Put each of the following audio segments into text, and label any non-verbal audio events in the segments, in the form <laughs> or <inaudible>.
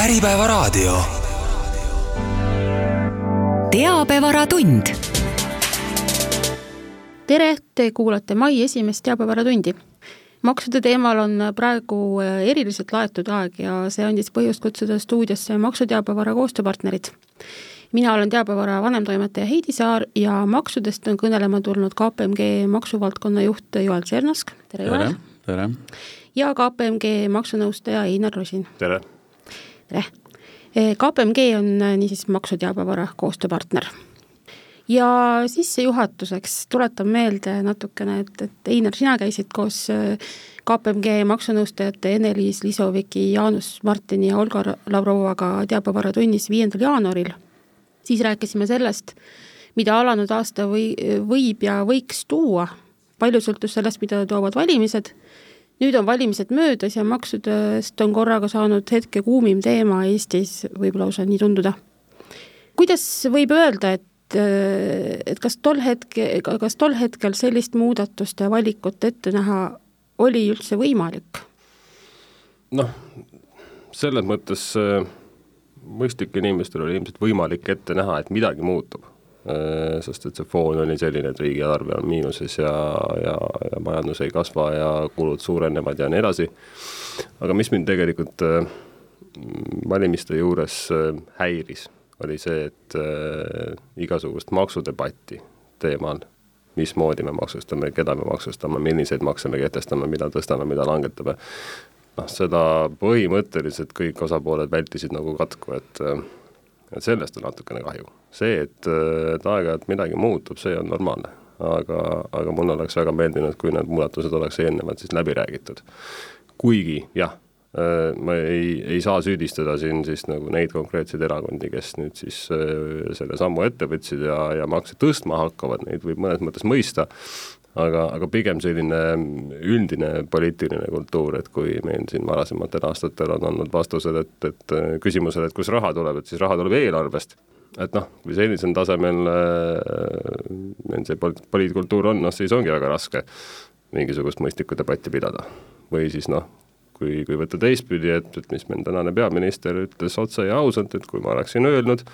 Äripäevaraadio. teabevaratund. tere, te kuulate mai esimest teabevaratundi. maksude teemal on praegu eriliselt laetud aeg ja see andis põhjust kutsuda stuudiosse Maksuteabevara koostööpartnerid mina olen teabevara vanemtoimetaja Heidi Saar ja maksudest on kõnelema tulnud KPMG maksuvaldkonna juht Joel Tšernask, tere Joel! tere! ja KPMG maksunõustaja Einar Rosin. tere! Tere! KPMG on niisiis maksuteabevara koostööpartner. ja sissejuhatuseks tuletan meelde natukene, et, et Einar, sina käisid koos KPMG maksunõustajate Ene-Liis Lisoviki, Jaanus Martini ja Olga Lavrovaga teabevaratunnis viiendal jaanuaril siis rääkisime sellest, mida alanud aasta või, võib ja võiks tuua, palju sõltus sellest, mida toovad valimised, nüüd on valimised möödas ja maksudest on korraga saanud hetke kuumim teema Eestis, võib lausa nii tunduda. kuidas võib öelda, et, et kas tol hetke, kas tol hetkel sellist muudatust ja valikut ette näha oli üldse võimalik? noh, selles mõttes äh mõistlikel inimestel oli ilmselt võimalik ette näha, et midagi muutub. Äh, sest et see foon oli selline, et riigieelarve on miinuses ja, ja, ja majandus ei kasva ja kulud suurenevad ja nii edasi. aga mis mind tegelikult äh, valimiste juures äh, häiris, oli see, et igasugust maksudebatti teemal, mismoodi me maksustame, keda me maksustame, milliseid makse me kehtestame, mida tõstame, mida langetame, noh, seda põhimõtteliselt kõik osapooled vältisid nagu katku, et et sellest on natukene kahju. See, et, et aeg-ajalt midagi muutub, see on normaalne. aga, aga mulle oleks väga meeldinud, kui need muudatused oleks eelnevalt siis läbi räägitud. kuigi jah, ma ei, ei saa süüdistada siin siis nagu neid konkreetseid erakondi, kes nüüd siis selle sammu ette võtsid ja, ja makse tõstma hakkavad, neid võib mõnes mõttes mõista, aga, aga pigem selline üldine poliitiline kultuur, et kui meil siin varasematel aastatel on olnud vastused, et, et küsimusele, et kust raha tuleb, et siis raha tuleb eelarvest, et noh, kui sellisel tasemel äh, meil see pol-, poliitkultuur on, noh siis ongi väga raske mingisugust mõistlikku debatti pidada. või siis noh, kui, kui võtta teistpidi, et, et mis meil tänane peaminister ütles otse ja ausalt, et kui ma oleksin öelnud,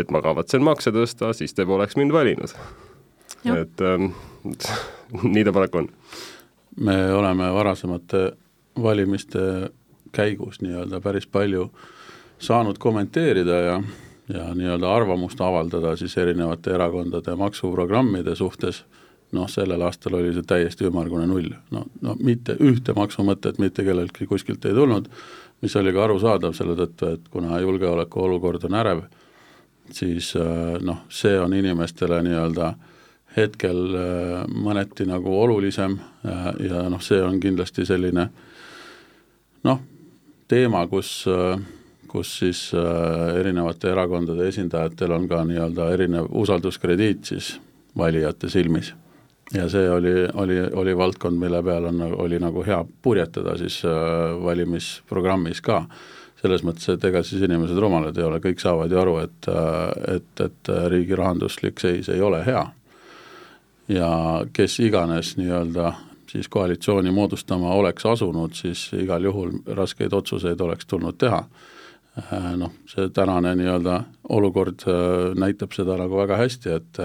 et ma kavatsen makse tõsta, siis te poleks mind valinud. et ähm, <laughs> nii ta paraku on. me oleme varasemate valimiste käigus nii-öelda päris palju saanud kommenteerida ja, ja nii-öelda arvamust avaldada siis erinevate erakondade maksuprogrammide suhtes, noh, sellel aastal oli see täiesti ümmargune null. no, no mitte ühte maksumõtet mitte kelleltki kuskilt ei tulnud, mis oli ka arusaadav selle tõttu, et kuna julgeolekuolukord on ärev, siis noh, see on inimestele nii-öelda äh, hetkel äh, mõneti nagu olulisem ja, ja noh, see on kindlasti selline noh, teema, kus, äh, kus siis äh, erinevate erakondade esindajatel on ka nii-öelda erinev usalduskrediit siis valijate silmis. ja see oli, oli, oli valdkond, mille peal on, oli nagu hea purjetada siis valimisprogrammis ka selles mõttes, et ega siis inimesed rumalad ei ole, kõik saavad ju aru, et, et, et riigi rahanduslik seis ei ole hea ja kes iganes nii-öelda siis koalitsiooni moodustama oleks asunud, siis igal juhul raskeid otsuseid oleks tulnud teha. Äh, noh, see tänane nii-öelda olukord äh, näitab seda nagu väga hästi, et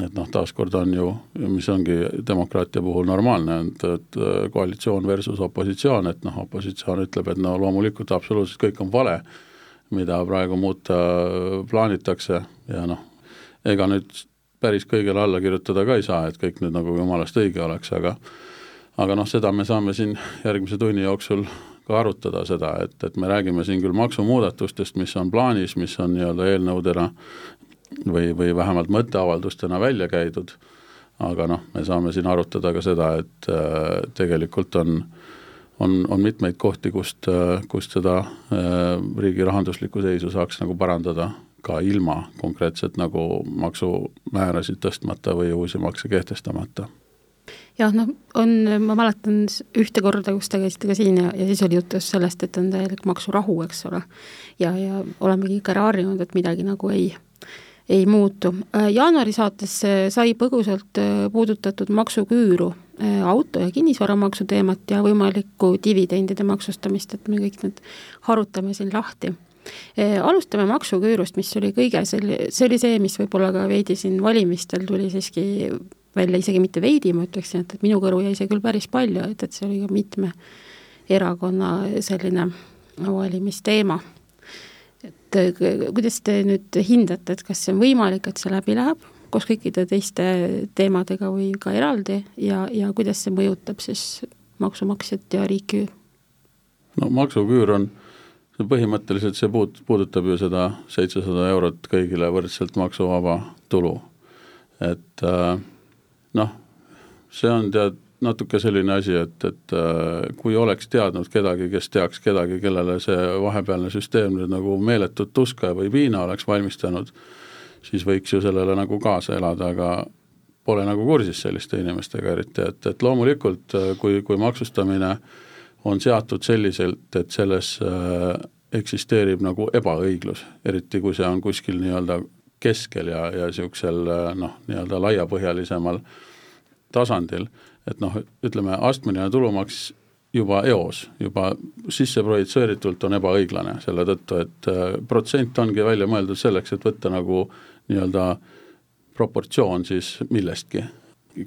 et noh, taaskord on ju, mis ongi demokraatia puhul normaalne, et, et koalitsioon versus opositsioon, et noh, opositsioon ütleb, et no loomulikult absoluutselt kõik on vale, mida praegu muuta plaanitakse ja noh, ega nüüd päris kõigele alla kirjutada ka ei saa, et kõik nüüd nagu jumalast õige oleks, aga aga noh, seda me saame siin järgmise tunni jooksul ka arutada seda, et, et me räägime siin küll maksumuudatustest, mis on plaanis, mis on nii-öelda eelnõudena või, või vähemalt mõtteavaldustena välja käidud, aga noh, me saame siin arutada ka seda, et äh, tegelikult on on, on mitmeid kohti, kust, äh, kust seda äh, riigi rahanduslikku seisu saaks nagu parandada ka ilma konkreetselt nagu maksumäärasid tõstmata või uusi makse kehtestamata jah, noh, on, ma mäletan ühte korda, kus te käisite ka siin ja, ja siis oli juttu just sellest, et on täielik maksurahu, eks ole. ja, ja olemegi ikka harjunud, et midagi nagu ei, ei muutu. Äh, jaanuari saates sai põgusalt äh, puudutatud maksuküüru äh, auto- ja kinnisvaramaksu teemat ja võimalikku dividendide maksustamist, et me kõik need harutame siin lahti alustame maksuküürust, mis oli kõige selle, see oli see, mis võib-olla ka veidi siin valimistel tuli siiski välja, isegi mitte veidi, ma ütleksin, et, et minu kõrvu jäi see küll päris palju, et, et see oli ka mitme erakonna selline valimisteema. et kuidas te nüüd hindate, et kas see on võimalik, et see läbi läheb koos kõikide teiste teemadega või ka eraldi ja, ja kuidas see mõjutab siis maksumaksjat ja riiki? no maksuküür on see põhimõtteliselt see puut-, puudutab ju seda seitsesada eurot kõigile võrdselt maksuvaba tulu. et äh, noh, see on tead natuke selline asi, et, et äh, kui oleks teadnud kedagi, kes teaks kedagi, kellele see vahepealne süsteem nüüd nagu meeletut tuska või piina oleks valmistanud, siis võiks ju sellele nagu kaasa elada, aga pole nagu kursis selliste inimestega eriti, et, et loomulikult äh, kui, kui maksustamine on seatud selliselt, et selles äh, eksisteerib nagu ebaõiglus, eriti kui see on kuskil nii-öelda keskel ja, ja niisugusel äh, noh, nii-öelda laiapõhjalisemal tasandil, et noh, ütleme astmeline tulumaks juba eos, juba sisse projitseeritult on ebaõiglane selle tõttu, et äh, protsent ongi välja mõeldud selleks, et võtta nagu nii-öelda proportsioon siis millestki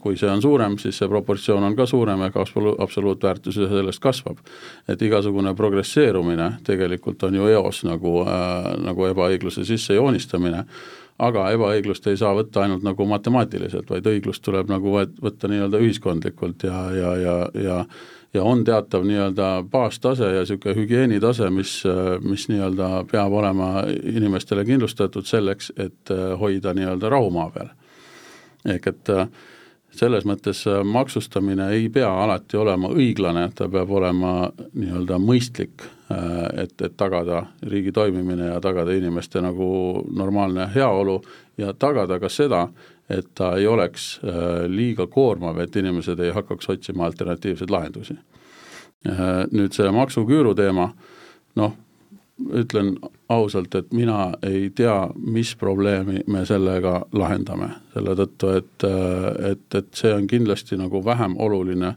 kui see on suurem, siis see proportsioon on ka suurem ja ka absolu-, absoluutväärtus sellest kasvab. et igasugune progresseerumine tegelikult on ju eos nagu äh,, nagu ebaõigluse sissejoonistamine, aga ebaõiglust ei saa võtta ainult nagu matemaatiliselt, vaid õiglust tuleb nagu võtta nii-öelda ühiskondlikult ja, ja, ja, ja ja on teatav nii-öelda baastase ja niisugune hügieenitase, mis, mis nii-öelda peab olema inimestele kindlustatud selleks, et hoida nii-öelda rahu maa peal. ehk et äh, selles mõttes äh, maksustamine ei pea alati olema õiglane, ta peab olema nii-öelda mõistlik, äh, et, et tagada riigi toimimine ja tagada inimeste nagu normaalne heaolu ja tagada ka seda, et ta ei oleks äh, liiga koormav, et inimesed ei hakkaks otsima alternatiivseid lahendusi. Nüüd see maksuküüru teema, noh, ütlen ausalt, et mina ei tea, mis probleemi me sellega lahendame, selle tõttu, et, et, et see on kindlasti nagu vähem oluline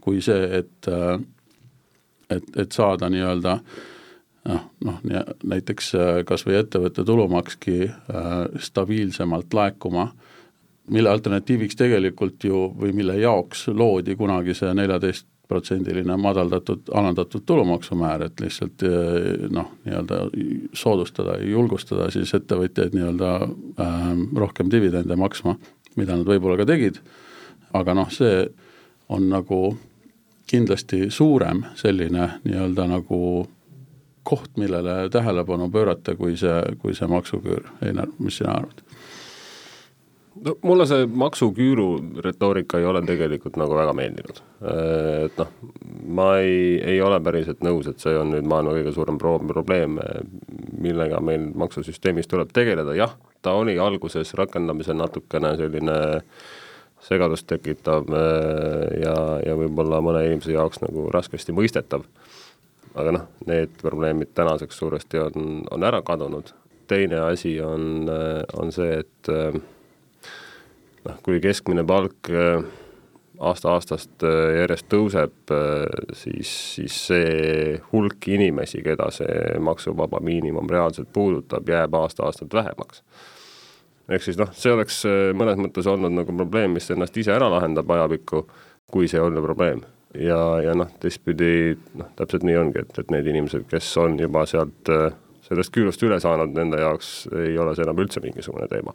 kui see, et, et, et saada nii-öelda noh, noh, näiteks kas või ettevõtte tulumakski äh, stabiilsemalt laekuma, mille alternatiiviks tegelikult ju või mille jaoks loodi kunagi see neljateist protsendiline madaldatud, alandatud tulumaksumäär, et lihtsalt eh, noh, nii-öelda soodustada julgustada siis ettevõtjaid nii-öelda äh, rohkem dividende maksma, mida nad võib-olla ka tegid, aga noh, see on nagu kindlasti suurem selline nii-öelda nagu koht, millele tähelepanu pöörata, kui see, kui see maksuküür, Einar, mis sina arvad? No mulle see maksuküüru retoorika ei ole tegelikult nagu väga meeldinud. Et noh, ma ei, ei ole päriselt nõus, et see on nüüd maailma kõige suurem pro-, probleem, millega meil maksusüsteemis tuleb tegeleda, jah, ta oli alguses rakendamisel natukene selline segadust tekitav ja, ja võib-olla mõne inimese jaoks nagu raskesti mõistetav. aga noh, need probleemid tänaseks suuresti on, on ära kadunud. teine asi on, on see, et noh, kui keskmine palk äh, aasta-aastast äh, järjest tõuseb, äh, siis, siis see hulk inimesi, keda see maksuvaba miinimum reaalselt puudutab, jääb aasta-aastalt vähemaks. ehk siis noh, see oleks mõnes mõttes olnud nagu probleem, mis ennast ise ära lahendab ajapikku, kui see on probleem. ja, ja noh, teistpidi noh, täpselt nii ongi, et, et need inimesed, kes on juba sealt sellest küürust üle saanud, nende jaoks ei ole see enam üldse mingisugune teema.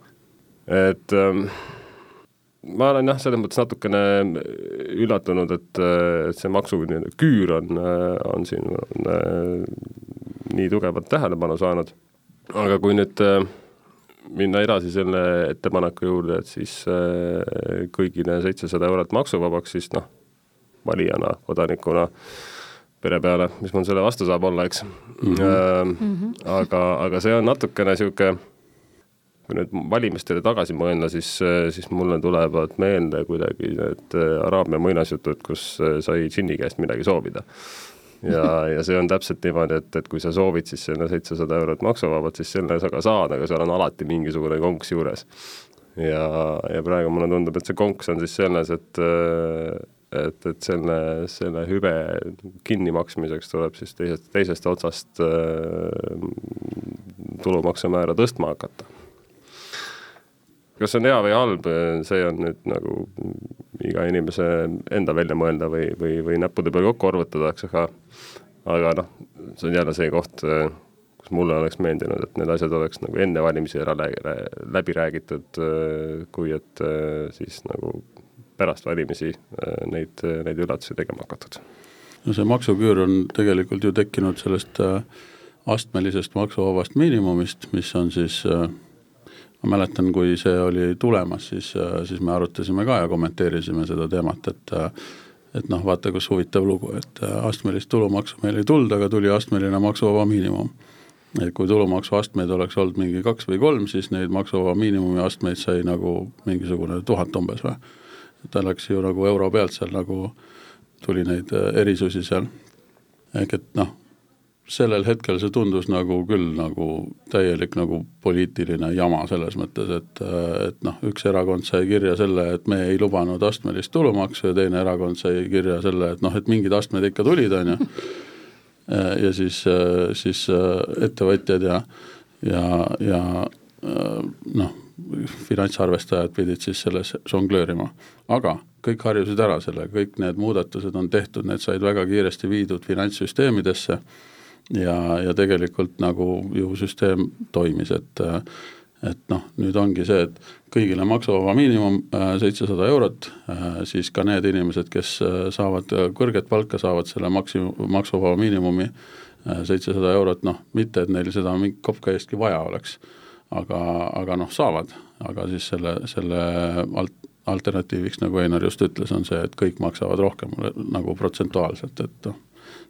et ähm, ma olen jah, selles mõttes natukene üllatunud, et, et see maksu nii-öelda küür on, on siin on, nii tugevalt tähelepanu saanud, aga kui nüüd minna edasi selle ettepaneku juurde, et siis kõigile seitsesada eurot maksuvabaks, siis noh, valijana, kodanikuna pere peale, mis mul selle vastu saab olla, eks mm. -hmm. aga, aga see on natukene niisugune kui nüüd valimistele tagasi mõelda, siis, siis mulle tulevad meelde kuidagi need äh, Araabia muinasjutud, kus äh, sai džinni käest midagi soovida. ja, ja see on täpselt niimoodi, et, et kui sa soovid siis selle seitsesada eurot maksuvabalt, siis selle sa ka saad, aga seal on alati mingisugune konks juures. ja, ja praegu mulle tundub, et see konks on siis selles, et, äh, et, et selle, selle hüve kinnimaksmiseks tuleb siis teisest, teisest otsast äh, tulumaksumäära tõstma hakata. Kas see on hea või halb, see on nüüd nagu iga inimese enda välja mõelda või, või, või näppude peal kokku arvutada, eks, aga aga noh, see on jälle see koht, kus mulle oleks meeldinud, et need asjad oleks nagu enne valimisi ära läbi räägitud, kui et siis nagu pärast valimisi neid, neid üllatusi tegema hakatud. no see maksuküür on tegelikult ju tekkinud sellest äh, astmelisest maksuvabast miinimumist, mis on siis äh, ma mäletan, kui see oli tulemas, siis, siis me arutasime ka ja kommenteerisime seda teemat, et et noh, vaata, kus huvitav lugu, et astmelist tulumaksu meil ei tulnud, aga tuli astmeline maksuvaba miinimum et kui tulumaksuastmeid oleks olnud mingi kaks või kolm, siis neid maksuvaba miinimumi astmeid sai nagu mingisugune tuhat umbes või. ta läks ju nagu euro pealt seal nagu, tuli neid erisusi seal. ehk et noh, sellel hetkel see tundus nagu küll nagu täielik nagu poliitiline jama selles mõttes, et, et noh, üks erakond sai kirja selle, et me ei lubanud astmelist tulumaksu ja teine erakond sai kirja selle, et noh, et mingid astmed ikka tulid, on ju ja siis, siis ettevõtjad ja, ja, ja noh, finantsarvestajad pidid siis selles žonglöörima. aga kõik harjusid ära sellega, kõik need muudatused on tehtud, need said väga kiiresti viidud finantssüsteemidesse ja, ja tegelikult nagu ju süsteem toimis, et et noh, nüüd ongi see, et kõigile maksuvaba miinimum äh, seitsesada eurot, äh, siis ka need inimesed, kes äh, saavad kõrget palka, saavad selle maksi-, maksuvaba miinimumi seitsesada eurot, noh, mitte et neil seda mingit kopka eestki vaja oleks, aga, aga noh, saavad, aga siis selle, selle alt-, alternatiiviks, nagu Einar just ütles, on see, et kõik maksavad rohkem nagu protsentuaalselt, et noh,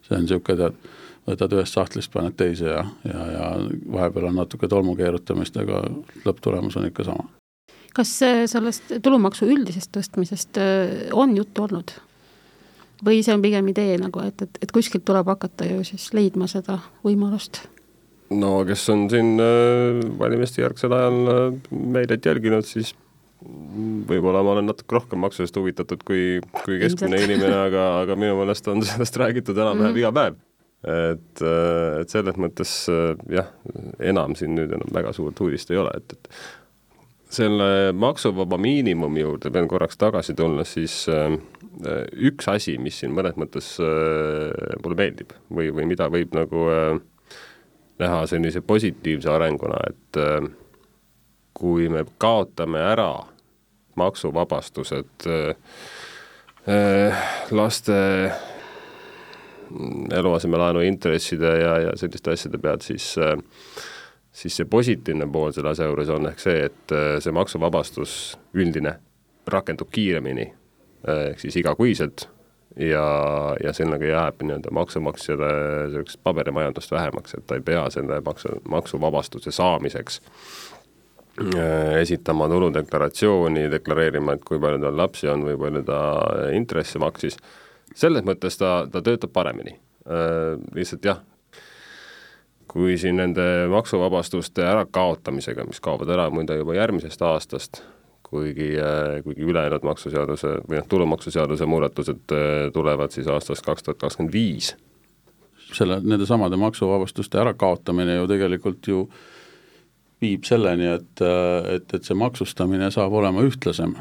see on niisugune tead, võtad ühest sahtlist, paned teise ja, ja, ja vahepeal on natuke tolmu keerutamist, aga lõpptulemus on ikka sama. kas sellest tulumaksu üldisest tõstmisest äh, on juttu olnud? või see on pigem idee nagu, et, et, et kuskilt tuleb hakata ju siis leidma seda võimalust? no kes on siin äh, valimiste järgsel ajal äh, meediat jälginud, siis võib-olla ma olen natuke rohkem maksudest huvitatud kui, kui keskmine inimene, aga, aga minu meelest on sellest räägitud enam-vähem mm -hmm. iga päev et, äh, et selles mõttes äh, jah, enam siin nüüd enam väga suurt uudist ei ole, et, et selle maksuvaba miinimumi juurde pean korraks tagasi tulla, siis äh, üks asi, mis siin mõnes mõttes mulle meeldib või, või mida võib nagu näha sellise positiivse arenguna, et kui me kaotame ära maksuvabastused laste eluasemelaenu intresside ja, ja selliste asjade pealt, siis äh, siis see positiivne pool selle asja juures on ehk see, et äh, see maksuvabastus üldine rakendub kiiremini, äh, ehk siis igakuiselt ja, ja sellega jääb nii-öelda maksumaksjale niisugust paberimajandust vähemaks, et ta ei pea selle maksu, maksuvabastuse saamiseks esitama tuludeklaratsiooni, deklareerima, et kui palju tal lapsi on või palju ta intresse maksis selles mõttes ta, ta töötab paremini äh,, lihtsalt jah, kui siin nende maksuvabastuste ärakaotamisega, mis kaovad ära muide juba järgmisest aastast, kuigi, äh, kuigi ülejäänud maksuseaduse või noh, tulumaksuseaduse muudatused äh, tulevad siis aastast kaks tuhat kakskümmend viis. selle, nendesamade maksuvabastuste ärakaotamine ju tegelikult ju viib selleni, et, äh, et, et see maksustamine saab olema ühtlasem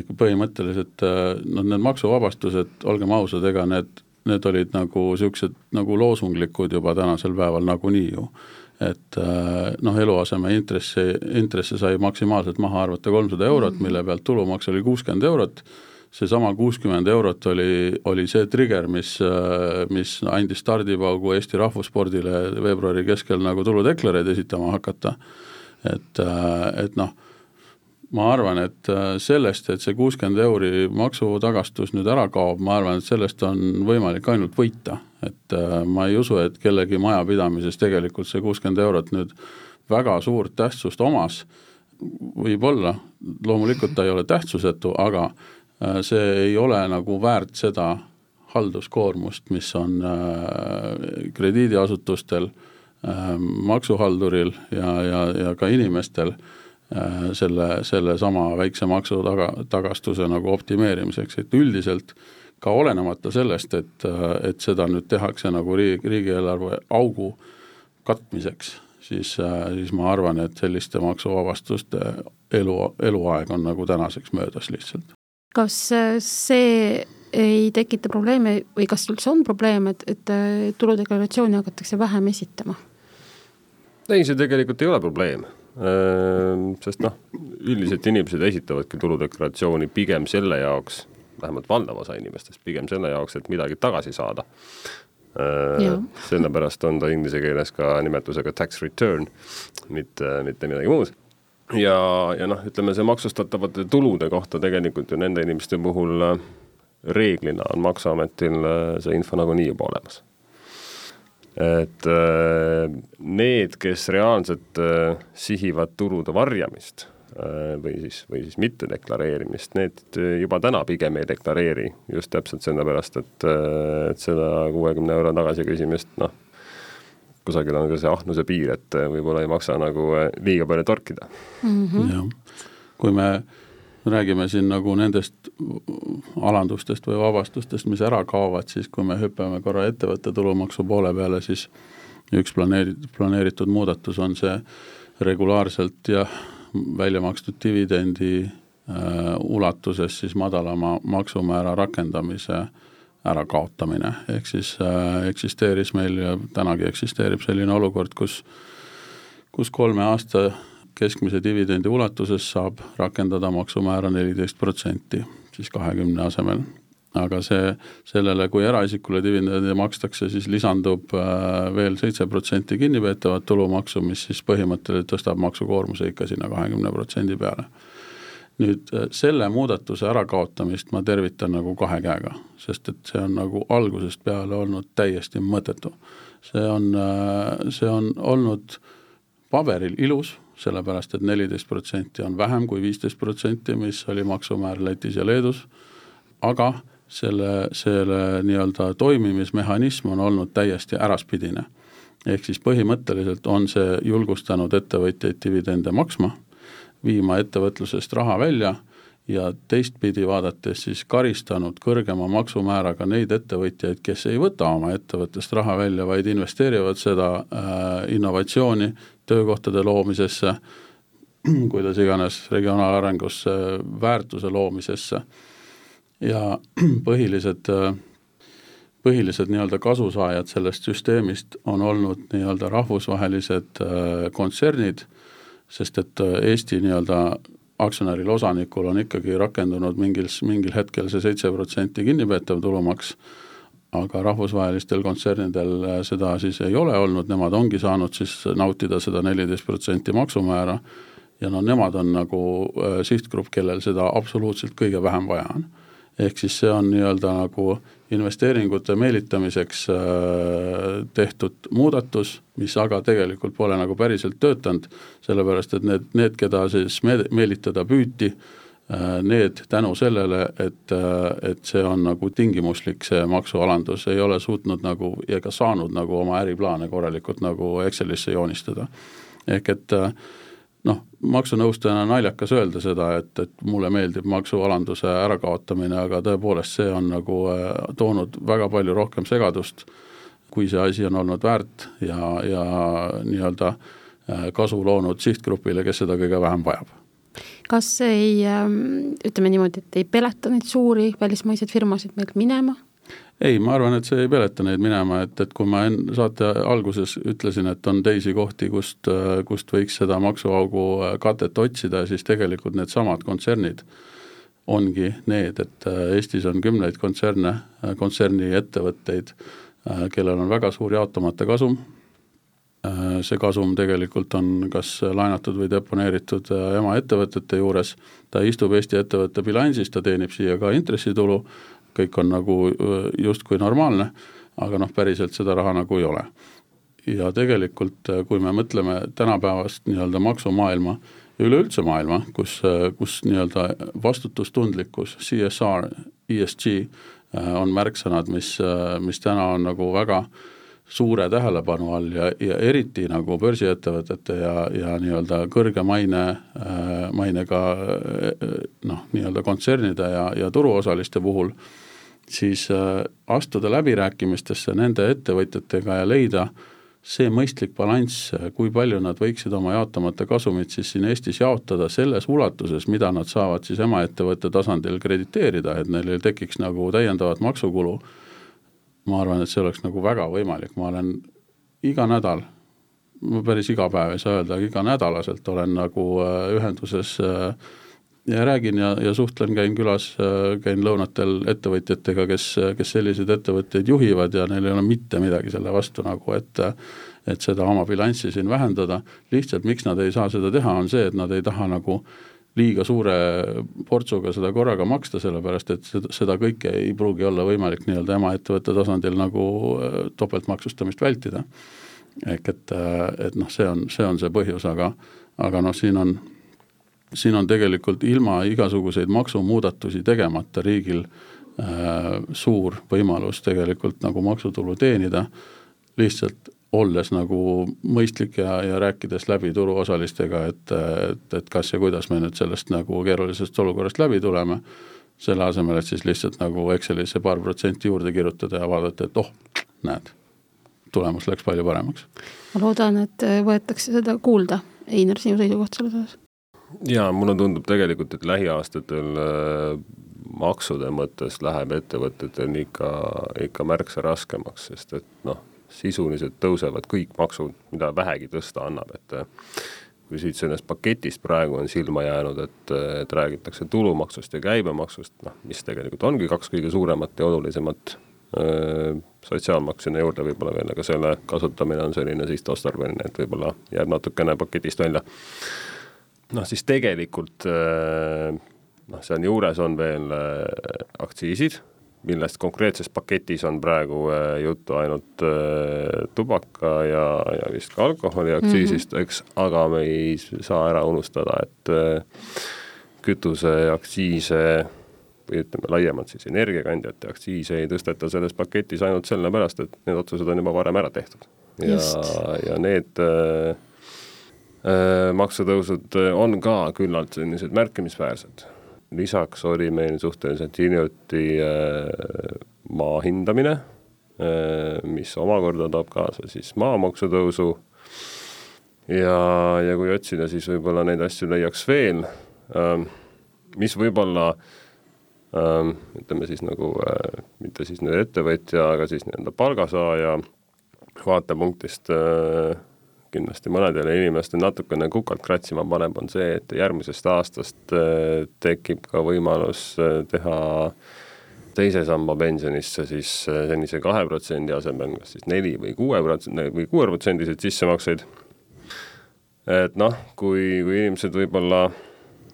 ikka põhimõtteliselt noh, need maksuvabastused, olgem ausad, ega need, need olid nagu niisugused nagu loosunglikud juba tänasel päeval nagunii ju. et äh, noh, eluaseme intressi, intresse sai maksimaalselt maha arvata kolmsada eurot, mille pealt tulumaks oli kuuskümmend eurot, seesama kuuskümmend eurot oli, oli see trigger, mis, äh, mis andis stardipaugu Eesti rahvusspordile veebruari keskel nagu tuludeklareid esitama hakata. et, et noh ma arvan, et äh, sellest, et see kuuskümmend euri maksutagastus nüüd ära kaob, ma arvan, et sellest on võimalik ainult võita. et äh, ma ei usu, et kellegi majapidamises tegelikult see kuuskümmend eurot nüüd väga suurt tähtsust omas, võib-olla, loomulikult ta ei ole tähtsusetu, aga äh, see ei ole nagu väärt seda halduskoormust, mis on krediidiasutustel, maksuhalduril ja, ja, ja ka inimestel selle, sellesama väikse maksu taga, tagastuse nagu optimeerimiseks, et üldiselt ka olenemata sellest, et, et seda nüüd tehakse nagu riigi, riigieelarve augu katmiseks, siis, siis ma arvan, et selliste maksuvabastuste elu, eluaeg on nagu tänaseks möödas lihtsalt. kas see ei tekita probleeme või kas üldse on probleem, et, et tuludeklaratsiooni hakatakse vähem esitama? ei, see tegelikult ei ole probleem sest noh, üldiselt inimesed esitavadki tuludeklaratsiooni pigem selle jaoks, vähemalt valdav osa inimestest, pigem selle jaoks, et midagi tagasi saada. sellepärast on ta inglise keeles ka nimetusega tax return, mitte, mitte midagi muud. ja, ja noh, ütleme see maksustatavate tulude kohta tegelikult ju nende inimeste puhul reeglina on Maksuametil see info nagunii juba olemas et need, kes reaalselt sihivad tulude varjamist Äh, või siis, või siis mittedeklareerimist, need juba täna pigem ei deklareeri just täpselt sellepärast, et, äh, et seda kuuekümne euro tagasiküsimist, noh, kusagil on ka see ahnuse piir, et võib-olla ei maksa nagu äh, liiga palju torkida mm. -hmm. jah, kui me räägime siin nagu nendest alandustest või vabastustest, mis ära kaovad, siis kui me hüppame korra ettevõtte tulumaksu poole peale, siis üks planeeritud, planeeritud muudatus on see regulaarselt ja välja makstud dividendi äh, ulatuses siis madalama maksumäära rakendamise ärakaotamine, ehk siis äh, eksisteeris meil ja tänagi eksisteerib selline olukord, kus kus kolme aasta keskmise dividendi ulatuses saab rakendada maksumäära neliteist protsenti, siis kahekümne asemel aga see, sellele, kui eraisikule dividende makstakse, siis lisandub äh, veel seitse protsenti kinnipeetavat tulumaksu, mis siis põhimõtteliselt tõstab maksukoormuse ikka sinna kahekümne protsendi peale. nüüd äh, selle muudatuse ärakaotamist ma tervitan nagu kahe käega, sest et see on nagu algusest peale olnud täiesti mõttetu. see on, äh, see on olnud paberil ilus, sellepärast et neliteist protsenti on vähem kui viisteist protsenti, mis oli maksumäär Lätis ja Leedus, aga selle, selle nii-öelda toimimismehhanism on olnud täiesti äraspidine. ehk siis põhimõtteliselt on see julgustanud ettevõtjaid dividende maksma, viima ettevõtlusest raha välja ja teistpidi vaadates siis karistanud kõrgema maksumääraga neid ettevõtjaid, kes ei võta oma ettevõttest raha välja, vaid investeerivad seda äh, innovatsiooni, töökohtade loomisesse, kuidas iganes, regionaalarengusse, väärtuse loomisesse. Ja põhilised, põhilised nii-öelda kasusaajad sellest süsteemist on olnud nii-öelda rahvusvahelised äh, kontsernid, sest et äh, Eesti nii-öelda aktsionäril, osanikul on ikkagi rakendunud mingil, mingil hetkel see seitse protsenti kinnipeetav tulumaks, aga rahvusvahelistel kontsernidel äh, seda siis ei ole olnud, nemad ongi saanud siis nautida seda neliteist protsenti maksumäära ja no nemad on nagu sihtgrupp, kellel seda absoluutselt kõige vähem vaja on. Ehk siis see on nii-öelda nagu investeeringute meelitamiseks äh, tehtud muudatus, mis aga tegelikult pole nagu päriselt töötanud, sellepärast et need, need, keda siis me-, meelitada püüti, äh, need tänu sellele, et, äh, et see on nagu tingimuslik, see maksualandus, ei ole suutnud nagu ka saanud nagu oma äriplaane korralikult nagu Excelisse joonistada. ehk et äh, noh, maksunõustajana naljakas öelda seda, et, et mulle meeldib maksualanduse ärakaotamine, aga tõepoolest, see on nagu äh, toonud väga palju rohkem segadust, kui see asi on olnud väärt ja, ja nii-öelda äh, kasu loonud sihtgrupile, kes seda kõige vähem vajab. Kas ei, ähm, ütleme niimoodi, et ei peleta neid suuri välismaiseid firmasid meilt minema ei, ma arvan, et see ei peleta neid minema, et, et kui ma enne saate alguses ütlesin, et on teisi kohti, kust, kust võiks seda maksuaugu katet otsida, siis tegelikult needsamad kontsernid ongi need, et Eestis on kümneid kontserne, kontserni ettevõtteid, kellel on väga suur jaotamata kasum, see kasum tegelikult on kas laenatud või deponeeritud emaettevõtete juures, ta istub Eesti ettevõtte bilansis, ta teenib siia ka intressitulu, kõik on nagu justkui normaalne, aga noh, päriselt seda raha nagu ei ole. ja tegelikult, kui me mõtleme tänapäevast nii-öelda maksumaailma ja üleüldse maailma, kus, kus nii-öelda vastutustundlikkus, CSR, ESG on märksõnad, mis, mis täna on nagu väga suure tähelepanu all ja, ja eriti nagu börsiettevõtete ja, ja nii-öelda kõrge maine, mainega noh, nii-öelda kontsernide ja, ja turuosaliste puhul, siis astuda läbirääkimistesse nende ettevõtjatega ja leida äh, see mõistlik balanss, kui palju nad võiksid oma jaotamata kasumit siis siin Eestis jaotada selles ulatuses, mida nad saavad siis emaettevõtte tasandil krediteerida, et neil ei tekiks nagu täiendavat maksukulu, ma arvan, et see oleks nagu väga võimalik, ma olen iga nädal, ma päris iga päev ei saa öelda, aga iganädalaselt olen nagu äh, ühenduses äh, ja räägin ja, ja suhtlen, käin külas, käin lõunatel ettevõtjatega, kes, kes selliseid ettevõtteid juhivad ja neil ei ole mitte midagi selle vastu nagu, et et seda oma bilanssi siin vähendada, lihtsalt miks nad ei saa seda teha, on see, et nad ei taha nagu liiga suure portsuga seda korraga maksta, sellepärast et seda, seda kõike ei pruugi olla võimalik nii-öelda emaettevõtte tasandil nagu äh, topeltmaksustamist vältida. ehk et, äh, et noh, see on, see on see põhjus, aga, aga noh, siin on siin on tegelikult ilma igasuguseid maksumuudatusi tegemata riigil äh, suur võimalus tegelikult nagu maksutulu teenida, lihtsalt olles nagu mõistlik ja, ja rääkides läbi turuosalistega, et, et, et kas ja kuidas me nüüd sellest nagu keerulisest olukorrast läbi tuleme, selle asemel, et siis lihtsalt nagu Excelisse paar protsenti juurde kirjutada ja vaadata, et oh, näed, tulemus läks palju paremaks. ma loodan, et võetakse seda kuulda, Einar, sinu seisukoht selles osas? Jaa, mulle tundub tegelikult, et lähiaastatel äh, maksude mõttes läheb ettevõtetel ikka, ikka märksa raskemaks, sest et noh, sisuliselt tõusevad kõik maksud, mida vähegi tõsta annab, et äh, kui siit sellest paketist praegu on silma jäänud, et, et räägitakse tulumaksust ja käibemaksust, noh, mis tegelikult ongi kaks kõige suuremat ja olulisemat, äh, sotsiaalmaks sinna juurde võib-olla veel, aga selle kasutamine on selline sihtotstarbeline, et võib-olla jääb natukene paketist välja noh, siis tegelikult äh, noh, sealjuures on veel äh, aktsiisid, millest konkreetses paketis on praegu äh, juttu ainult tubaka ja, ja vist ka alkoholiaktsiisist mm, -hmm. eks, aga me ei saa ära unustada, et kütuseaktsiise või ütleme laiemalt siis energiakandjate aktsiise ei tõsteta selles paketis ainult sellepärast, et need otsused on juba varem ära tehtud. ja, ja need Äh, maksutõusud äh, on ka küllalt sellised märkimisväärsed. lisaks oli meil suhteliselt hiljuti äh, maa hindamine, mis omakorda toob kaasa siis maamaksu tõusu ja, ja kui otsida, siis võib-olla neid asju leiaks veel, ähm, mis võib-olla ähm, ütleme siis nagu mitte siis nüüd ettevõtja, aga siis nii-öelda palgasaaja vaatepunktist äh, kindlasti mõnedele inimestele natukene kukalt kratsima paneb, on see, et järgmisest aastast äh, tekib ka võimalus äh, teha teise samba pensionisse siis äh, senise kahe protsendi asemel kas siis neli või kuue protsendi või kuueprotsendiseid sissemakseid. et noh, kui, kui inimesed võib-olla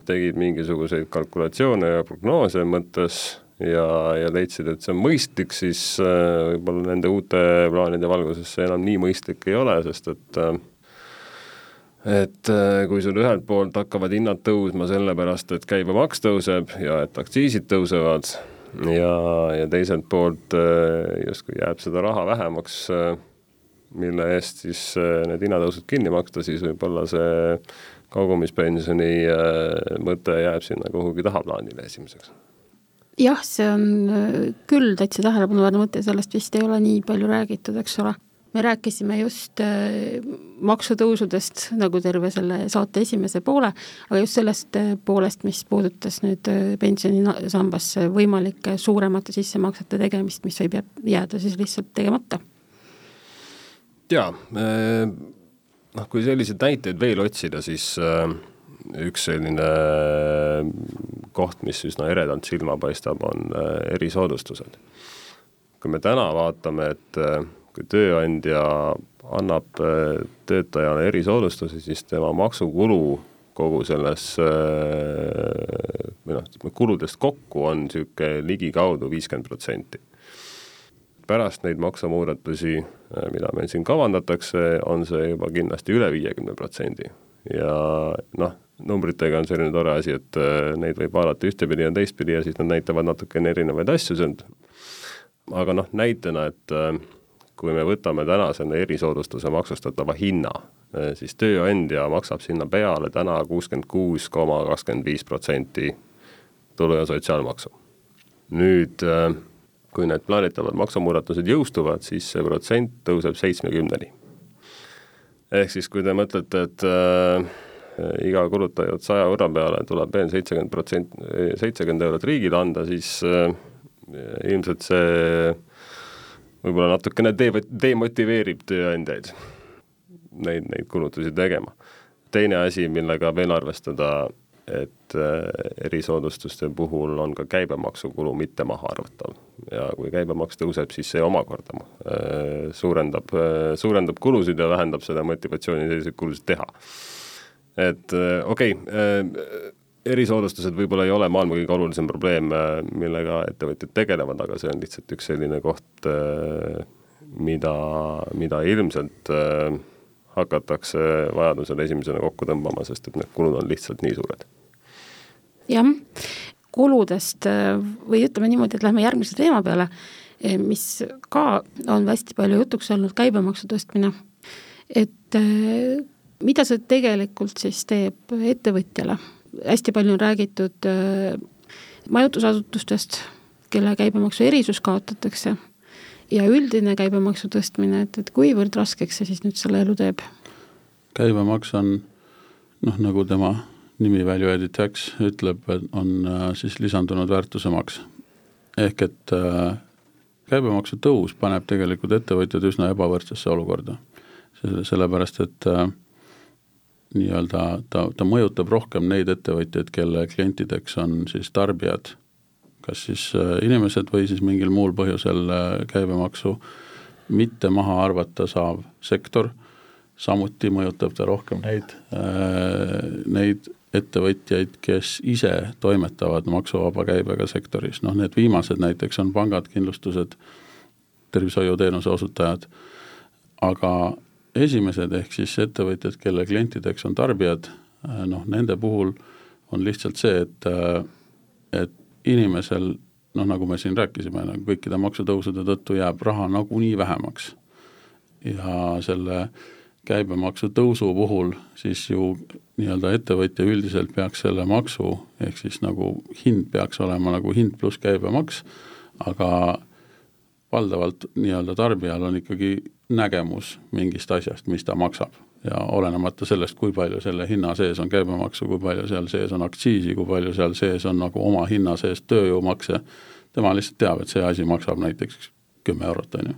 tegid mingisuguseid kalkulatsioone ja prognoose mõttes ja, ja leidsid, et see on mõistlik, siis võib-olla nende uute plaanide valguses see enam nii mõistlik ei ole, sest et äh, et äh, kui sul ühelt poolt hakkavad hinnad tõusma sellepärast, et käibemaks tõuseb ja et aktsiisid tõusevad ja, ja teiselt poolt äh, justkui jääb seda raha vähemaks, äh, mille eest siis need hinnatõusud kinni maksta, siis võib-olla see kogumispensioni mõte jääb sinna kuhugi tahaplaanile esimeseks. Jah, see on küll täitsa tähelepanuväärne mõte, sellest vist ei ole nii palju räägitud, eks ole me rääkisime just äh, maksutõusudest nagu terve selle saate esimese poole, aga just sellest äh, poolest, mis puudutas nüüd äh, pensionisambasse võimalike suuremate sissemaksete tegemist, mis võib jääda siis lihtsalt tegemata. jaa, noh kui selliseid näiteid veel otsida, siis üks selline koht, mis üsna eredalt silma paistab, on erisoodustused. kui me täna vaatame, et kui tööandja annab äh, töötajale erisoodustusi, siis tema maksukulu kogu selles äh, või noh, kuludest kokku on niisugune ligikaudu viiskümmend protsenti. pärast neid maksumuudatusi, äh, mida meil siin kavandatakse, on see juba kindlasti üle viiekümne protsendi ja noh, numbritega on selline tore asi, et neid võib vaadata ühtepidi ja teistpidi ja siis nad näitavad natukene erinevaid asju, on aga noh, näitena, et kui me võtame täna selle erisoodustuse maksustatava hinna, siis tööandja maksab sinna peale täna kuuskümmend kuus koma kakskümmend viis protsenti tulu- ja sotsiaalmaksu. nüüd kui need plaanitavad maksumuudatused jõustuvad, siis see protsent tõuseb seitsmekümneni. ehk siis, kui te mõtlete, et äh, iga kulutajat saja euro peale tuleb veel seitsekümmend protsenti, seitsekümmend eurot riigile anda, siis äh, ilmselt see võib-olla natukene de-, demotiveerib tööandjaid neid, neid kulutusi tegema. teine asi, millega veel arvestada, et äh, erisoodustuste puhul on ka käibemaksukulu mitte mahaarvatav. ja kui käibemaks tõuseb, siis see omakorda äh, suurendab, äh, suurendab kulusid ja vähendab seda motivatsiooni selliseid kulusid teha. et okei okay,, erisoodustused võib-olla ei ole maailma kõige olulisem probleem, millega ettevõtjad tegelevad, aga see on lihtsalt üks selline koht, mida, mida ilmselt hakatakse vajadusel esimesena kokku tõmbama, sest et need kulud on lihtsalt nii suured jah, kuludest või ütleme niimoodi, et lähme järgmise teema peale, eh, mis ka on hästi palju jutuks olnud, käibemaksu tõstmine. et mida see tegelikult siis teeb ettevõtjale? Hästi palju on räägitud eh, majutusasutustest, kelle käibemaksu erisus kaotatakse ja üldine käibemaksu tõstmine, et, et kuivõrd raskeks see siis nüüd selle elu teeb? käibemaks on noh, nagu tema nimi value added tax ütleb, on äh, siis lisandunud väärtuse maks. ehk et äh, käibemaksu tõus paneb tegelikult ettevõtjad üsna ebavõrdsesse olukorda. sellepärast, et äh, nii-öelda ta, ta mõjutab rohkem neid ettevõtjaid, kelle klientideks on siis tarbijad, kas siis inimesed või siis mingil muul põhjusel käibemaksu mitte maha arvata saav sektor, samuti mõjutab ta rohkem neid, neid ettevõtjaid, kes ise toimetavad maksuvaba käibega sektoris, noh need viimased näiteks on pangad, kindlustused, tervishoiuteenuse osutajad, aga esimesed, ehk siis ettevõtjad, kelle klientideks on tarbijad, noh nende puhul on lihtsalt see, et, et inimesel noh, nagu me siin rääkisime, nagu kõikide maksutõusude tõttu jääb raha nagunii vähemaks. ja selle käibemaksu tõusu puhul siis ju nii-öelda ettevõtja üldiselt peaks selle maksu, ehk siis nagu hind peaks olema nagu hind pluss käibemaks, aga valdavalt nii-öelda tarbijal on ikkagi nägemus mingist asjast, mis ta maksab. Ja olenemata sellest, kui palju selle hinna sees on käibemaksu, kui palju seal sees on aktsiisi, kui palju seal sees on nagu oma hinna sees tööjõumakse, tema lihtsalt teab, et see asi maksab näiteks kümme eurot, on ju.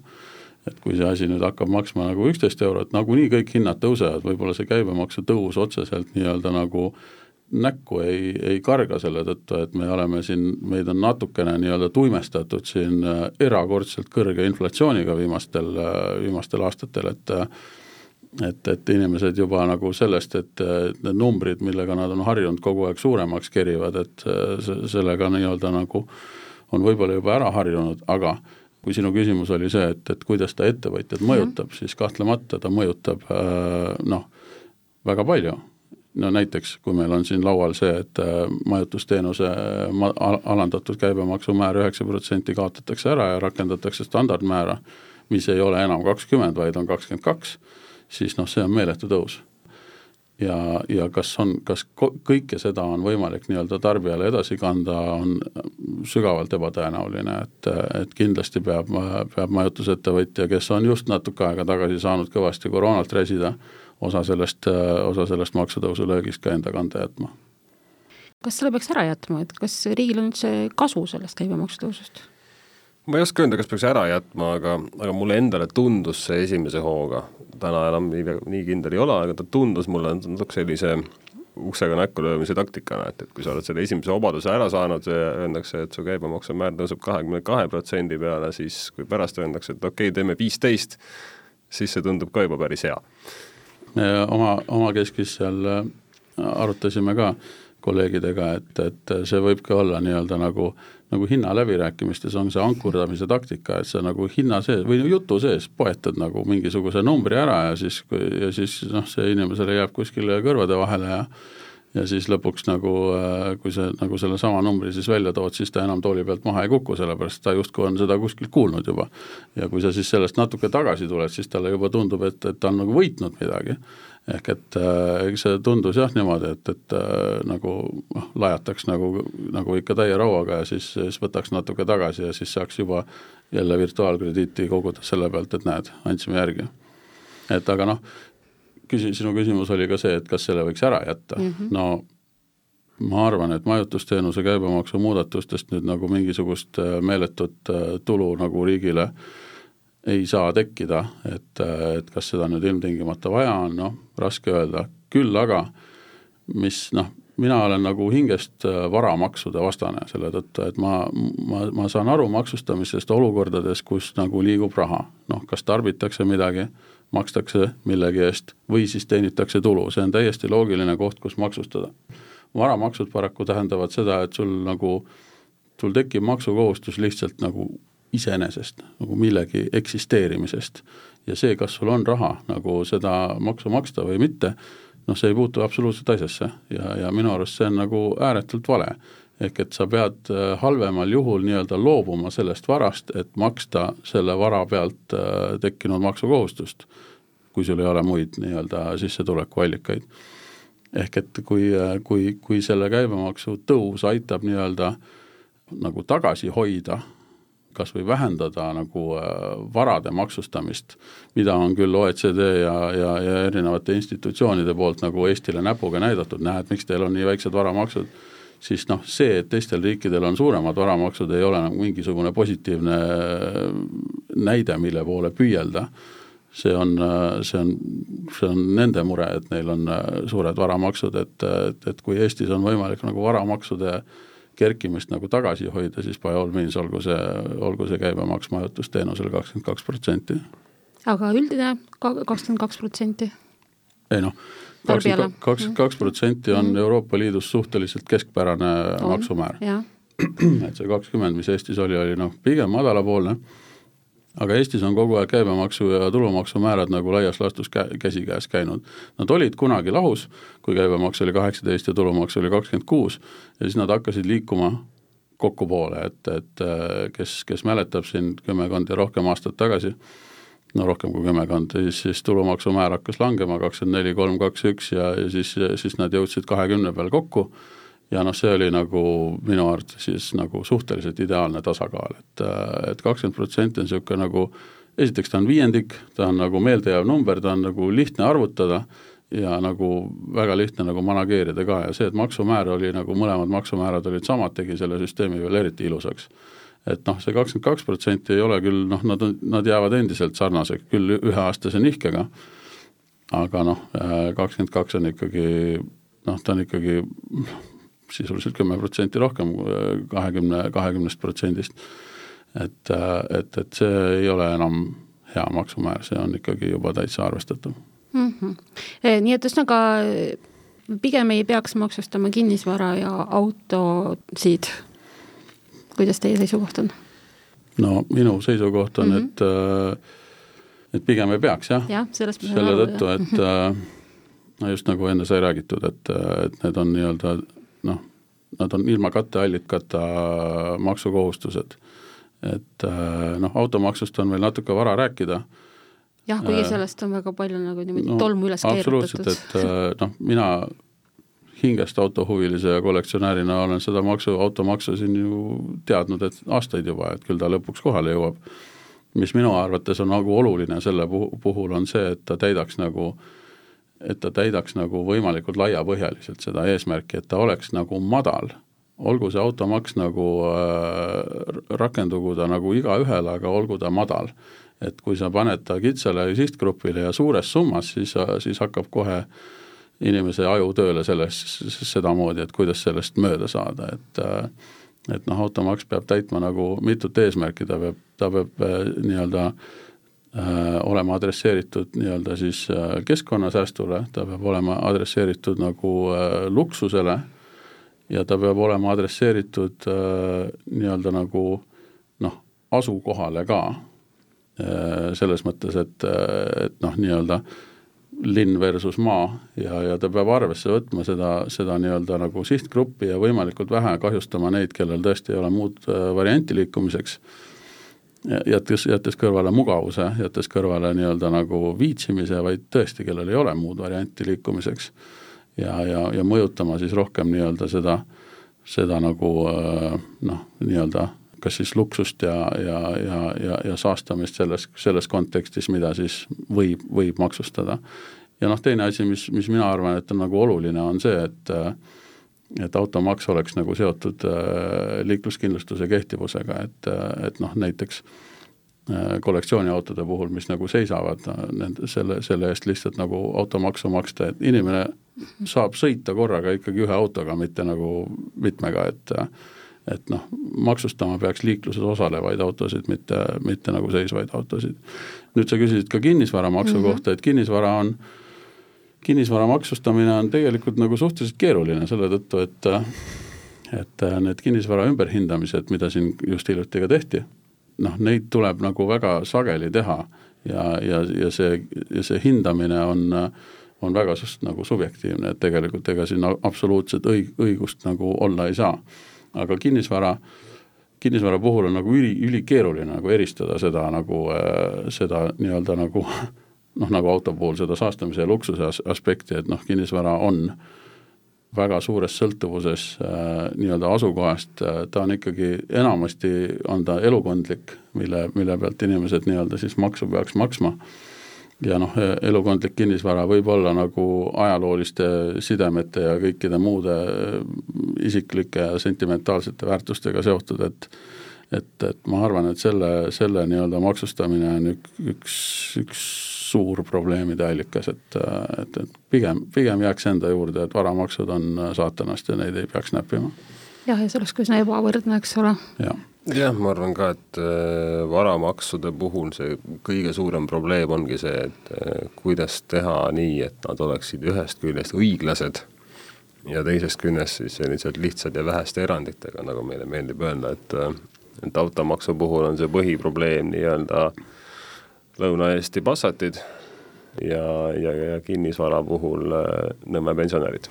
Et kui see asi nüüd hakkab maksma nagu üksteist eurot, nagunii kõik hinnad tõusevad, võib-olla see käibemaksu tõus otseselt nii-öelda nagu näkku ei, ei karga selle tõttu, et me oleme siin, meid on natukene nii-öelda tuimestatud siin äh, erakordselt kõrge inflatsiooniga viimastel, äh, viimastel aastatel, et et, et inimesed juba nagu sellest, et need numbrid, millega nad on harjunud, kogu aeg suuremaks kerivad, et sellega nii-öelda nagu on võib-olla juba ära harjunud, aga äh, kui sinu küsimus oli see, et, et kuidas ta ettevõtjad mõjutab mm., siis kahtlemata ta mõjutab äh, noh, väga palju. No näiteks, kui meil on siin laual see, et äh, majutusteenuse äh, ma-, alandatud käibemaksumäär üheksa protsenti kaotatakse ära ja rakendatakse standardmäära, mis ei ole enam kakskümmend, vaid on kakskümmend kaks, siis noh, see on meeletu tõus. Ja, ja kas on, kas kõike seda on võimalik nii-öelda tarbijale edasi kanda, on sügavalt ebatõenäoline, et, et kindlasti peab, peab majutusettevõtja, kes on just natuke aega tagasi saanud kõvasti koroonalt räsida, osa sellest, osa sellest maksutõusu löögist ka enda kanda jätma. kas selle peaks ära jätma, et kas riigil on üldse kasu sellest käibemaksu tõusust? ma ei oska öelda, kas peaks ära jätma, aga, aga mulle endale tundus see esimese hooga, täna enam nii, nii kindel ei ole, aga ta tundus mulle natuke sellise uksega näkku löömise taktikana, et, et kui sa oled selle esimese vabaduse ära saanud ja öeldakse, et su käibemaksumäär tõuseb kahekümne kahe protsendi peale, siis kui pärast öeldakse, et okei okay,, teeme viisteist, siis see tundub ka juba päris hea. Oma, omakeskis seal äh, arutasime ka kolleegidega, et, et see võib ka olla nii-öelda nagu nagu hinnaläbirääkimistes on see ankurdamise taktika, et sa nagu hinna sees või jutu sees poetad nagu mingisuguse numbri ära ja siis, ja siis noh, see inimesele jääb kuskile kõrvade vahele ja ja siis lõpuks nagu, kui sa nagu sellesama numbri siis välja tood, siis ta enam tooli pealt maha ei kuku, sellepärast ta justkui on seda kuskilt kuulnud juba. ja kui sa siis sellest natuke tagasi tuled, siis talle juba tundub, et, et ta on nagu võitnud midagi ehk et äh, eks see tundus jah niimoodi, et, et äh, nagu noh, lajataks nagu, nagu ikka täie rauaga ja siis, siis võtaks natuke tagasi ja siis saaks juba jälle virtuaalkrediiti koguda selle pealt, et näed, andsime järgi. et aga noh, küsi-, sinu küsimus oli ka see, et kas selle võiks ära jätta. Mm, -hmm. no ma arvan, et majutusteenuse käibemaksu muudatustest nüüd nagu mingisugust äh, meeletut tulu nagu riigile äh, ei saa tekkida, et, et kas seda nüüd ilmtingimata vaja on, noh, raske öelda, küll aga mis noh, mina olen nagu hingest äh, varamaksude vastane selle tõttu, et ma, ma, ma saan aru maksustamisest olukordades, kus nagu liigub raha, noh, kas tarbitakse midagi, makstakse millegi eest või siis teenitakse tulu, see on täiesti loogiline koht, kus maksustada. varamaksud paraku tähendavad seda, et sul nagu, sul tekib maksukohustus lihtsalt nagu iseenesest, nagu millegi eksisteerimisest. ja see, kas sul on raha nagu seda maksu maksta või mitte, noh, see ei puutu absoluutselt asjasse ja, ja minu arust see on nagu ääretult vale. Ehk et sa pead äh, halvemal juhul nii-öelda loobuma sellest varast, et maksta selle vara pealt äh, tekkinud maksukohustust, kui sul ei ole muid nii-öelda sissetulekuallikaid. ehk et kui, äh, kui, kui selle käibemaksu tõus aitab nii-öelda nagu tagasi hoida kas või vähendada nagu varade maksustamist, mida on küll OECD ja, ja, ja erinevate institutsioonide poolt nagu Eestile näpuga näidatud, näed, miks teil on nii väiksed varamaksud, siis noh, see, et teistel riikidel on suuremad varamaksud, ei ole nagu mingisugune positiivne äh, näide, mille poole püüelda, see on, äh, see on, see on nende mure, et neil on suured varamaksud, et, et, et kui Eestis on võimalik nagu varamaksude äh, kerkimist nagu tagasi hoida, siis by all means olgu see, olgu see käibemaks majutusteenusel kakskümmend kaks protsenti. aga üldine kakskümmend kaks protsenti? ei noh, kakskümmend kaks, kaks protsenti on mm. Euroopa Liidus suhteliselt keskpärane on, maksumäär. <clears throat> et see kakskümmend, mis Eestis oli, oli noh, pigem madalapoolne aga Eestis on kogu aeg käibemaksu ja tulumaksumäärad nagu laias laastus kä-, käsikäes käinud. Nad olid kunagi lahus, kui käibemaks oli kaheksateist ja tulumaks oli kakskümmend kuus ja siis nad hakkasid liikuma kokkupoole, et, et äh, kes, kes mäletab siin kümmekond ja rohkem aastat tagasi, no rohkem kui kümmekond, siis, siis tulumaksumäär hakkas langema, kakskümmend neli, kolm, kaks, üks ja, ja siis, siis nad jõudsid kahekümne peal kokku ja noh, see oli nagu minu arvates siis nagu suhteliselt ideaalne tasakaal, et, et kakskümmend protsenti on niisugune nagu, esiteks ta on viiendik, ta on nagu meeldejääv number, ta on nagu lihtne arvutada ja nagu väga lihtne nagu manageerida ka ja see, et maksumäär oli nagu mõlemad maksumäärad olid samad, tegi selle süsteemi veel eriti ilusaks. Et noh, see kakskümmend kaks protsenti ei ole küll noh, nad nad jäävad endiselt sarnaseks, küll üheaastase nihkega, aga noh, kakskümmend kaks on ikkagi noh, ta on ikkagi sisuliselt kümme protsenti rohkem äh, kahekümne, kahekümnest protsendist. et, äh, et, et see ei ole enam hea maksumäär, see on ikkagi juba täitsa arvestatav mm. -hmm. nii et ühesõnaga pigem ei peaks maksustama kinnisvara ja autosid. Kuidas teie seisukoht on? no minu seisukoht on mm, -hmm. et et pigem ei peaks jah ja,, selle tõttu, et no just nagu enne sai räägitud, et, et need on nii-öelda noh, nad on ilma katteallikata maksukohustused. et äh, noh, automaksust on veel natuke vara rääkida. jah, kuigi äh, sellest on väga palju nagu niimoodi no, tolmu üles keerutatud. et äh, noh, mina hingest autohuvilise ja kollektsionäärina olen seda maksu, automaksu siin ju teadnud, et aastaid juba, et küll ta lõpuks kohale jõuab. mis minu arvates on nagu oluline selle puhul, on see, et ta täidaks nagu äh, et ta täidaks nagu võimalikult laiapõhjaliselt seda eesmärki, et ta oleks nagu madal, olgu see automaks nagu äh, rakendugu ta nagu igaühele, aga olgu ta madal. et kui sa paned ta kitsale sihtgrupile ja suures summas, siis, siis hakkab kohe inimese aju tööle selles, sedamoodi, et kuidas sellest mööda saada, et äh, et noh, automaks peab täitma nagu mitut eesmärki, ta peab, ta peab äh, nii-öelda äh, Äh, olema adresseeritud nii-öelda siis äh, keskkonnasäästule, ta peab olema adresseeritud nagu äh, luksusele ja ta peab olema adresseeritud nii-öelda nagu noh, asukohale ka. selles mõttes, et, et noh, nii-öelda linn versus maa ja, ja ta peab arvesse võtma seda, seda nii-öelda nagu sihtgruppi ja võimalikult vähe kahjustama neid, kellel tõesti ei ole muud äh, varianti liikumiseks, jättes, jättes kõrvale mugavuse, jättes kõrvale nii-öelda nagu viitsimise, vaid tõesti, kellel ei ole muud varianti liikumiseks. ja, ja, ja mõjutama siis rohkem nii-öelda seda, seda nagu äh, noh, nii-öelda kas siis luksust ja, ja, ja, ja, ja saastamist selles, selles kontekstis, mida siis võib, võib maksustada. ja noh, teine asi, mis, mis mina arvan, et on nagu oluline, on see, et et automaks oleks nagu seotud äh, liikluskindlustuse kehtivusega, et, et noh, näiteks äh, kollektsiooniautode puhul, mis nagu seisavad nende, selle, selle eest lihtsalt nagu automaksu maksta, et inimene saab sõita korraga ikkagi ühe autoga, mitte nagu mitmega, et et noh, maksustama peaks liikluses osalevaid autosid, mitte, mitte nagu seisvaid autosid. nüüd sa küsisid ka kinnisvaramaksu mm -hmm. kohta, et kinnisvara on, kinnisvara maksustamine on tegelikult nagu suhteliselt keeruline selle tõttu, et et need kinnisvara ümberhindamised, mida siin just hiljuti ka tehti, noh, neid tuleb nagu väga sageli teha ja, ja, ja see, ja see hindamine on on väga nagu subjektiivne, et tegelikult ega siin absoluutset õig-, õigust nagu olla ei saa aga kinnisvara, kinnisvara puhul on nagu üli, ülikeeruline nagu eristada seda nagu, äh, seda nii-öelda nagu <laughs> noh, nagu auto puhul seda saastamise ja luksuse as aspekti, et noh, kinnisvara on väga suures sõltuvuses äh, nii-öelda asukohast äh,, ta on ikkagi, enamasti on ta elukondlik, mille, mille pealt inimesed nii-öelda siis maksu peaks maksma. Ja noh, elukondlik kinnisvara võib olla nagu ajalooliste sidemete ja kõikide muude isiklike ja sentimentaalsete väärtustega seotud, et et, et ma arvan, et selle, selle nii-öelda maksustamine on ük, üks, üks suur probleemide allikas, et, et, et pigem, pigem jääks enda juurde, et varamaksud on saatanast ja neid ei peaks näppima. jah, ja see oleks ka üsna ebavõrdne, eks ole. jah jah, ma arvan ka, et äh, varamaksude puhul see kõige suurem probleem ongi see, et äh, kuidas teha nii, et nad oleksid ühest küljest õiglased ja teisest küljest siis sellised lihtsad ja väheste eranditega, nagu meile meeldib öelda, et äh, et automaksu puhul on see põhiprobleem nii-öelda Lõuna-Eesti Passatid ja, ja, ja kinnisvara puhul Nõmme pensionärid.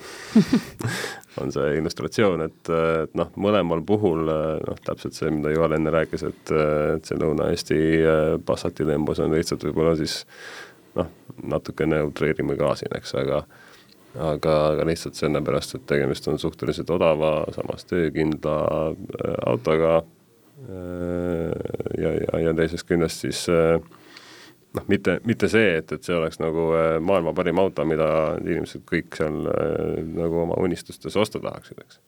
<laughs> On see illustratsioon, et, et noh, mõlemal puhul noh, täpselt see, mida Joel enne rääkis, et, et see Lõuna-Eesti äh, Passati lembus on lihtsalt võib-olla siis noh, natukene utreerime ka siin, eks, aga aga, aga lihtsalt sellepärast, et tegemist on suhteliselt odava, samas töökindla äh, autoga äh, ja, ja, ja teisest küljest siis äh, noh, mitte, mitte see, et, et see oleks nagu maailma parim auto, mida inimesed kõik seal nagu oma unistustes osta tahaksid, eks.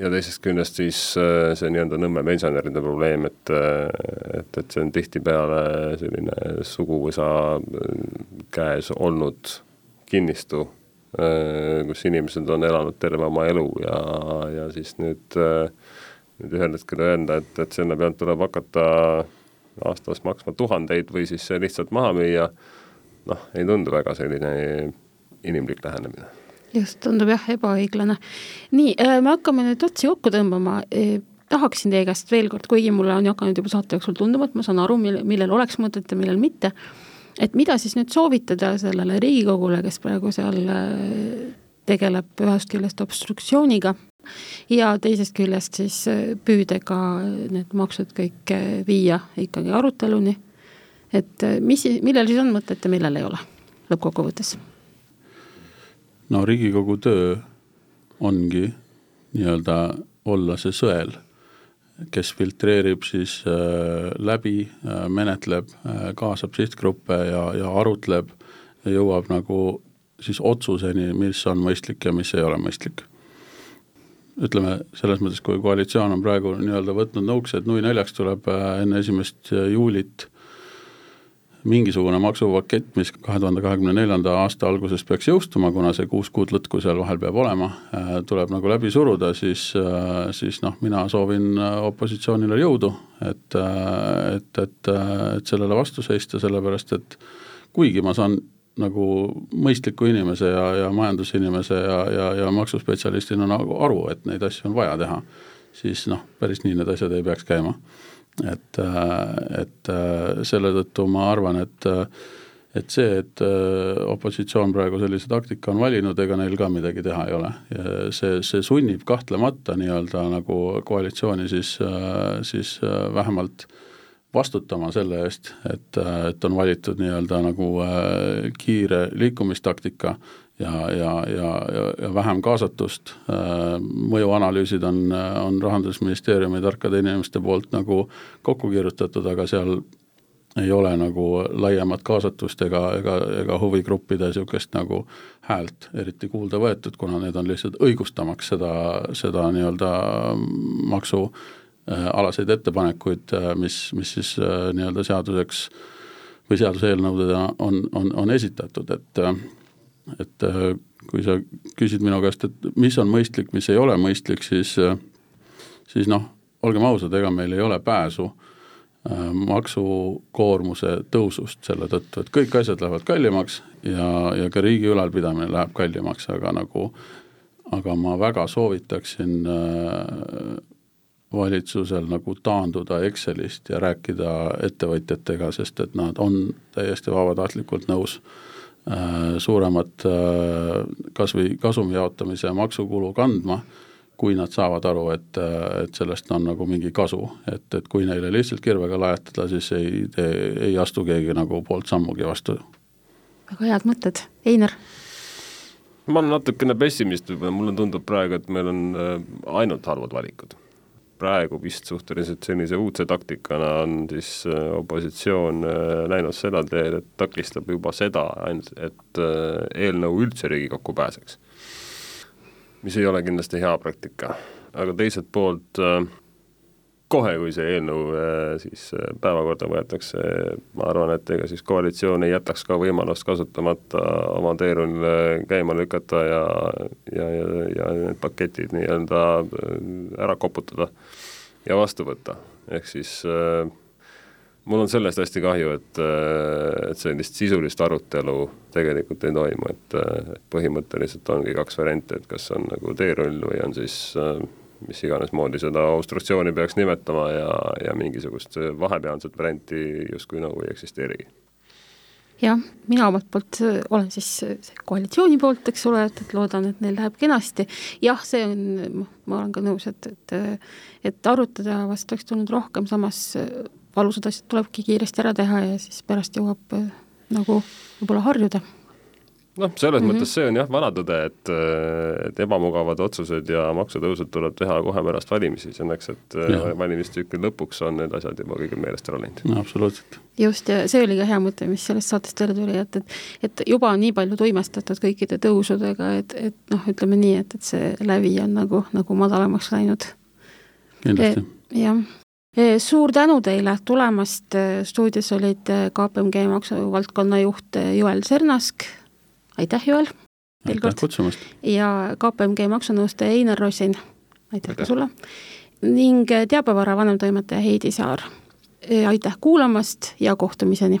ja teisest küljest siis see nii-öelda Nõmme pensionäride probleem, et, et, et see on tihtipeale selline suguvõsa käes olnud kinnistu, kus inimesed on elanud terve oma elu ja, ja siis nüüd, nüüd ühel hetkel öelda, et, et selle pealt tuleb hakata aastas maksma tuhandeid või siis lihtsalt maha müüa, noh, ei tundu väga selline inimlik lähenemine. just, tundub jah, ebaõiglane. nii, äh, me hakkame nüüd otsi kokku tõmbama e tahaksin teie käest veel kord, kuigi mulle on hakanud juba saate jooksul tunduma, et ma saan aru, mille, millel oleks mõtet ja millel mitte, et mida siis nüüd soovitada sellele Riigikogule, kes praegu seal äh, tegeleb ühest küljest obstruktsiooniga ja teisest küljest siis äh, püüdega need maksud kõik äh, viia ikkagi aruteluni, et mis, millel siis on mõtet ja millel ei ole lõppkokkuvõttes? no Riigikogu töö ongi nii-öelda olla see sõel, kes filtreerib siis äh, läbi äh,, menetleb äh,, kaasab sihtgruppe ja, ja arutleb ja jõuab nagu siis otsuseni, mis on mõistlik ja mis ei ole mõistlik. Ütleme selles mõttes, kui koalitsioon on praegu nii-öelda võtnud nõuks, et nui neljaks tuleb enne esimest juulit mingisugune maksupakett, mis kahe tuhande kahekümne neljanda aasta alguses peaks jõustuma, kuna see kuus kuud lõtku seal vahel peab olema, äh, tuleb nagu läbi suruda, siis, siis noh, mina soovin opositsioonile jõudu, et, et, et, et sellele vastu seista, sellepärast et kuigi ma saan nagu mõistliku inimese ja, ja majandusinimese ja, ja, ja maksuspetsialistina nagu aru, et neid asju on vaja teha, siis noh, päris nii need asjad ei peaks käima. Et, et selle tõttu ma arvan, et et see, et äh, opositsioon praegu sellise taktika on valinud, ega neil ka midagi teha ei ole. see, see sunnib kahtlemata nii-öelda nagu koalitsiooni siis, äh, siis äh, vähemalt vastutama selle eest, et, et on valitud nii-öelda nagu kiire liikumistaktika ja, ja, ja, ja, vähem kaasatust, mõjuanalüüsid on, on Rahandusministeeriumi tarkade inimeste poolt nagu kokku kirjutatud, aga seal ei ole nagu laiemat kaasatust ega, ega, ega huvigruppide niisugust nagu häält eriti kuulda võetud, kuna need on lihtsalt õigustamaks seda, seda nii-öelda maksualaseid ettepanekuid, mis, mis siis äh, nii-öelda seaduseks või seaduseelnõudena on, on, on esitatud, et et äh, kui sa küsid minu käest, et mis on mõistlik, mis ei ole mõistlik, siis siis noh, olgem ausad, ega meil ei ole pääsu äh, Äh, maksukoormuse tõusust selle tõttu, et kõik asjad lähevad kallimaks ja, ja ka riigi ülalpidamine läheb kallimaks, aga nagu, aga ma väga soovitaksin äh, valitsusel nagu taanduda Excelist ja rääkida ettevõtjatega, sest et nad on täiesti vabatahtlikult nõus äh, suuremat kas või kasumi jaotamise maksukulu kandma kui nad saavad aru, et, et sellest on nagu mingi kasu, et, et kui neile lihtsalt kirvega lajatada, siis ei ei astu keegi nagu poolt sammugi vastu. väga head mõtted, Einar? ma olen natukene pessimist võib-olla, mulle tundub praegu, et meil on äh, ainult halvad valikud. Praegu vist suhteliselt sellise uudse taktikana on siis äh, opositsioon äh, läinud seda teed, et takistab juba seda, et eelnõu üldse Riigikokku pääseks. mis ei ole kindlasti hea praktika, aga teiselt poolt äh, kohe, kui see eelnõu äh, siis äh, päevakorda võetakse, ma arvan, et ega siis koalitsioon ei jätaks ka võimalust kasutamata oma teerull käima lükata ja, ja, ja, ja need paketid nii-öelda ära koputada ja vastu võtta, ehk siis äh, mul on sellest hästi kahju, et, et sellist sisulist arutelu tegelikult ei toimu, et põhimõtteliselt ongi kaks varianti, et kas on nagu teerull või on siis mis iganes moodi seda obstruktsiooni peaks nimetama ja, ja mingisugust vahepealset varianti justkui nagu ei eksisteerigi jah, mina omalt poolt olen siis koalitsiooni poolt, eks ole, et, et loodan, et neil läheb kenasti. jah, see on, ma olen ka nõus, et, et, et arutada vast oleks tulnud rohkem, samas valusad asjad tulebki kiiresti ära teha ja siis pärast jõuab äh, nagu võib-olla harjuda noh, selles mm -hmm. mõttes see on jah, vana tõde, et, äh, et ebamugavad otsused ja maksutõusud tuleb teha kohe pärast valimisi, selleks et äh, ja. valimistsükli lõpuks on need asjad juba kõigil meelest ära läinud no,. absoluutselt. just, ja see oli ka hea mõte, mis sellest saatest välja tuli, et, et et juba on nii palju tuimestatud kõikide tõusudega, et, et noh, ütleme nii, et, et see lävi on nagu, nagu madalamaks läinud. kindlasti. jah suur tänu teile tulemast, stuudios olid KPMG maksuvaldkonna juht Joel Sernask, aitäh, Joel! aitäh kutsumast! ja KPMG maksunõustaja Einar Rosin, aitäh ka sulle! ning teabevara vanemtoimetaja Heidi Saar, aitäh kuulamast ja kohtumiseni!